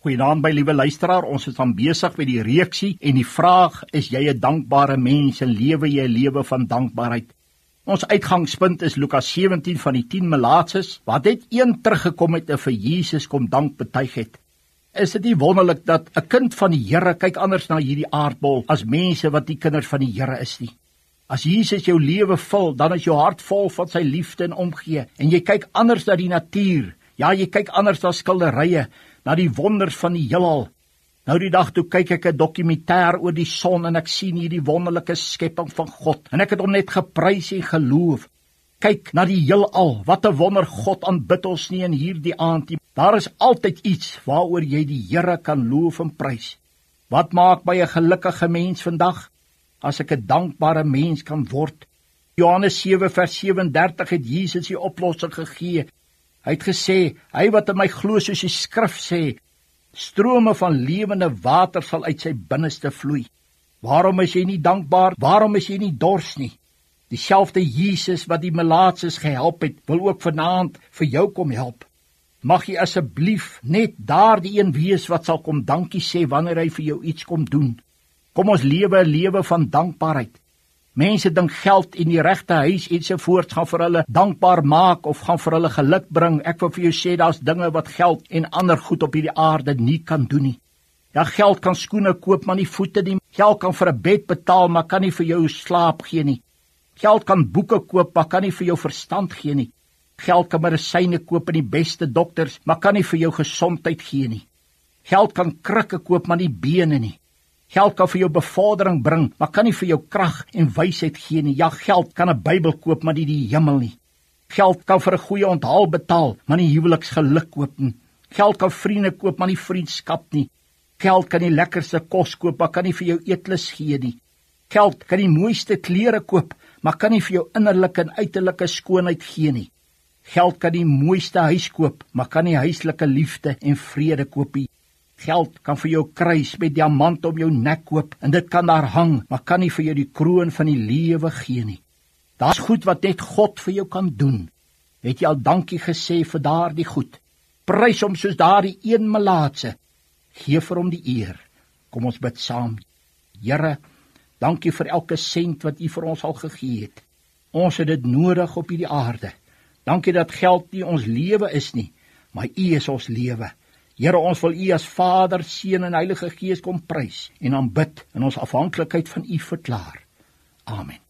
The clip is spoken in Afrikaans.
Goeienaand my liewe luisteraar, ons is aan besig met die reeksie en die vraag is jy 'n dankbare mens en lewe jy 'n lewe van dankbaarheid? Ons uitgangspunt is Lukas 17 van die 10 melaatses wat net een teruggekom het en vir Jesus kom dank betuig het. Is dit nie wonderlik dat 'n kind van die Here kyk anders na hierdie aardbol as mense wat die kinders van die Here is nie? As Jesus jou lewe vul, dan is jou hart vol van sy liefde en omgee en jy kyk anders na die natuur. Ja, jy kyk anders na skilderye na die wonders van die heelal. Nou die dag toe kyk ek 'n dokumentêr oor die son en ek sien hierdie wonderlike skepping van God en ek het hom net geprys en geloof. Kyk na die heelal, wat 'n wonder God aanbid ons nie in hierdie aand nie. Daar is altyd iets waaroor jy die Here kan loof en prys. Wat maak my 'n gelukkige mens vandag? As ek 'n dankbare mens kan word. Johannes 7 vers 37 het Jesus die oplossing gegee Hy het gesê, hy wat in my glo soos die skrif sê, strome van lewende water sal uit sy binneste vloei. Waarom is jy nie dankbaar? Waarom is jy nie dors nie? Dieselfde Jesus wat die melaatses gehelp het, wil ook vanaand vir jou kom help. Mag jy asseblief net daardie een wees wat sal kom dankie sê wanneer hy vir jou iets kom doen. Kom ons lewe 'n lewe van dankbaarheid. Mense dink geld en die regte huis ensovoorts gaan vir hulle dankbaar maak of gaan vir hulle geluk bring. Ek wil vir jou sê daar's dinge wat geld en ander goed op hierdie aarde nie kan doen nie. Ja, geld kan skoene koop, maar nie voete nie. Geld kan vir 'n bed betaal, maar kan nie vir jou slaap gee nie. Geld kan boeke koop, maar kan nie vir jou verstand gee nie. Geld kan medisyne koop en die beste dokters, maar kan nie vir jou gesondheid gee nie. Geld kan krikke koop, maar nie bene nie. Geld kan vir jou bevordering bring, maar kan nie vir jou krag en wysheid gee nie. Ja, geld kan 'n Bybel koop, maar nie die hemel nie. Geld kan vir 'n goeie onthaal betaal, maar nie huweliksgeluk koop nie. Geld kan vriende koop, maar nie vriendskap nie. Geld kan die lekkerste kos koop, maar kan nie vir jou eetlus gee nie. Geld kan die mooiste klere koop, maar kan nie vir jou innerlike en uiterlike skoonheid gee nie. Geld kan die mooiste huis koop, maar kan nie huislike liefde en vrede koop nie. Geld kan vir jou kruis met diamant om jou nek koop en dit kan daar hang, maar kan nie vir jou die kroon van die lewe gee nie. Daar's goed wat net God vir jou kan doen. Het jy al dankie gesê vir daardie goed? Prys hom soos daardie een melaatse. Geef vir hom die eer. Kom ons bid saam. Here, dankie vir elke sent wat U vir ons al gegee het. Ons het dit nodig op hierdie aarde. Dankie dat geld nie ons lewe is nie, maar U is ons lewe. Here, ons wil U as Vader, Seun en Heilige Gees kom prys en aanbid in ons afhanklikheid van U verklaar. Amen.